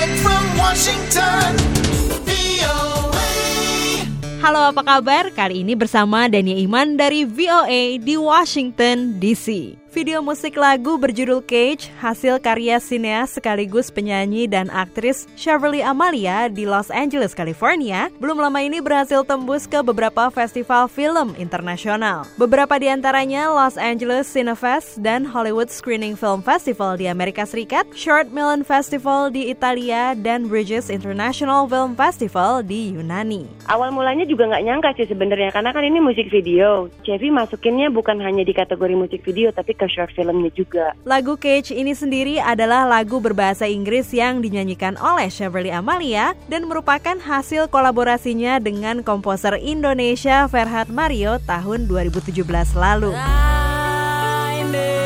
Direct from Washington. Halo apa kabar? Kali ini bersama Dania Iman dari VOA di Washington DC. Video musik lagu berjudul Cage hasil karya sineas sekaligus penyanyi dan aktris Cheverly Amalia di Los Angeles, California belum lama ini berhasil tembus ke beberapa festival film internasional. Beberapa di antaranya Los Angeles Cinefest dan Hollywood Screening Film Festival di Amerika Serikat, Short Melon Festival di Italia, dan Bridges International Film Festival di Yunani. Awal mulanya juga nggak nyangka sih sebenarnya karena kan ini musik video. Chevy masukinnya bukan hanya di kategori musik video tapi ke short filmnya juga. Lagu Cage ini sendiri adalah lagu berbahasa Inggris yang dinyanyikan oleh Cheverly Amalia dan merupakan hasil kolaborasinya dengan komposer Indonesia Ferhat Mario tahun 2017 lalu. I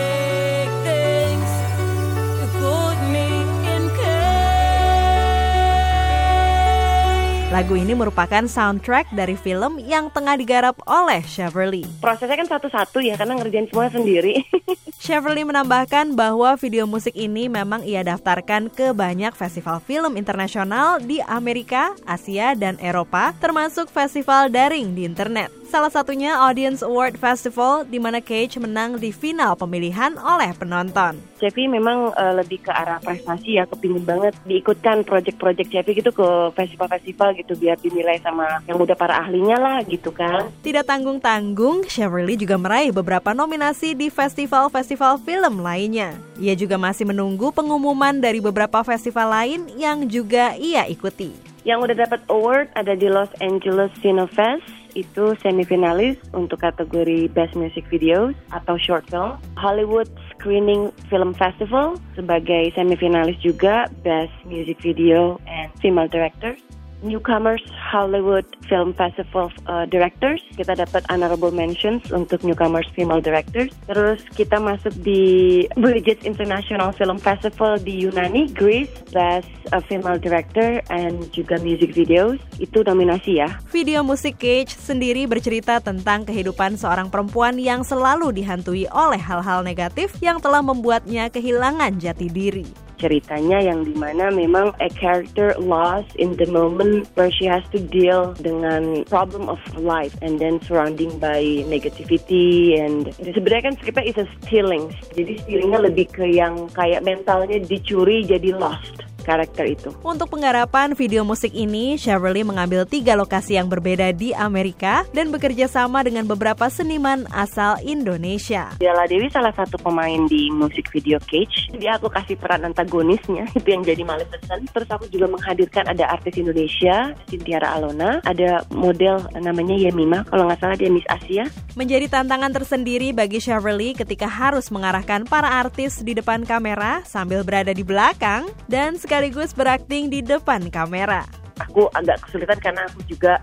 Lagu ini merupakan soundtrack dari film yang tengah digarap oleh Cheverly. Prosesnya kan satu-satu ya karena ngerjain semua sendiri. Cheverly menambahkan bahwa video musik ini memang ia daftarkan ke banyak festival film internasional di Amerika, Asia, dan Eropa, termasuk festival daring di internet. Salah satunya Audience Award Festival, di mana Cage menang di final pemilihan oleh penonton. Chevy memang eh, lebih ke arah prestasi ya, kepingin banget diikutkan project-project Chevy gitu ke festival-festival gitu biar dinilai sama yang udah para ahlinya lah gitu kan. Tidak tanggung-tanggung, Cheverly juga meraih beberapa nominasi di festival-festival film lainnya. Ia juga masih menunggu pengumuman dari beberapa festival lain yang juga ia ikuti. Yang udah dapat award ada di Los Angeles Cinefest itu semifinalis untuk kategori Best Music Videos atau Short Film. Hollywood Screening Film Festival sebagai semifinalis juga Best Music Video and Female Director. Newcomers Hollywood Film Festival uh, Directors kita dapat honorable mentions untuk newcomers female directors. Terus kita masuk di Bridges International Film Festival di Yunani, Greece, Best uh, Female Director and juga music videos. Itu nominasi ya. Video musik Cage sendiri bercerita tentang kehidupan seorang perempuan yang selalu dihantui oleh hal-hal negatif yang telah membuatnya kehilangan jati diri. Ceritanya yang di mana memang a character lost in the moment where she has to deal dengan problem of life and then surrounding by negativity and sebenarnya kan skripnya is a stealing. Jadi stealingnya lebih ke yang kayak mentalnya dicuri jadi lost karakter itu. Untuk penggarapan video musik ini, Cheverly mengambil tiga lokasi yang berbeda di Amerika dan bekerja sama dengan beberapa seniman asal Indonesia. Diala Dewi salah satu pemain di musik video Cage. Jadi aku kasih peran antagonisnya, itu yang jadi Maleficent. Terus aku juga menghadirkan ada artis Indonesia, Sintiara Alona, ada model namanya Yemima, kalau nggak salah dia Miss Asia. Menjadi tantangan tersendiri bagi Cheverly ketika harus mengarahkan para artis di depan kamera sambil berada di belakang dan sekaligus berakting di depan kamera. Aku agak kesulitan karena aku juga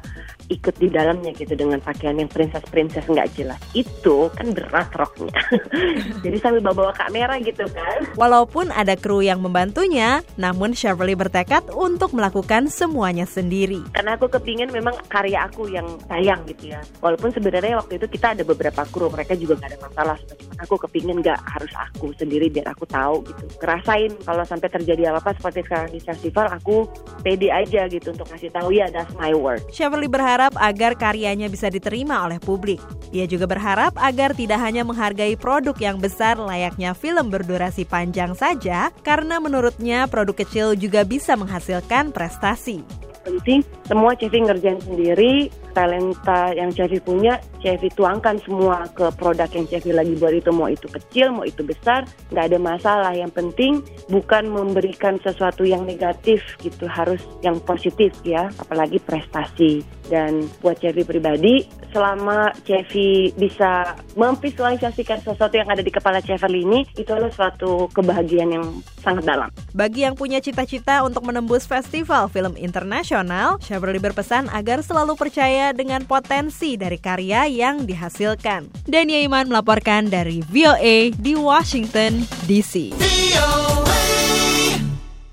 ikut di dalamnya gitu dengan pakaian yang princess-princess nggak jelas. Itu kan berat roknya. Jadi sambil bawa-bawa kamera gitu kan. Walaupun ada kru yang membantunya, namun Cheverly bertekad untuk melakukan semuanya sendiri. Karena aku kepingin memang karya aku yang sayang gitu ya. Walaupun sebenarnya waktu itu kita ada beberapa kru, mereka juga nggak ada masalah. Cuman aku kepingin nggak harus aku sendiri biar aku tahu gitu. Kerasain kalau sampai terjadi apa-apa seperti sekarang di festival, aku pede aja gitu untuk ngasih tahu ya that's my work. Cheverly berharap agar karyanya bisa diterima oleh publik. Ia juga berharap agar tidak hanya menghargai produk yang besar layaknya film berdurasi panjang saja, karena menurutnya produk kecil juga bisa menghasilkan prestasi. penting semua Chevy ngerjain sendiri talenta yang Chevy punya Chevy tuangkan semua ke produk yang Chevy lagi buat itu. Mau itu kecil mau itu besar nggak ada masalah. Yang penting bukan memberikan sesuatu yang negatif gitu harus yang positif ya apalagi prestasi. Dan buat Chevy pribadi selama Chevy bisa memvisualisasikan sesuatu yang ada di kepala Chevy ini itu adalah suatu kebahagiaan yang sangat dalam. Bagi yang punya cita-cita untuk menembus festival film internasional, Cheverly berpesan agar selalu percaya dengan potensi dari karya yang dihasilkan. Dania Iman melaporkan dari VOA di Washington, D.C.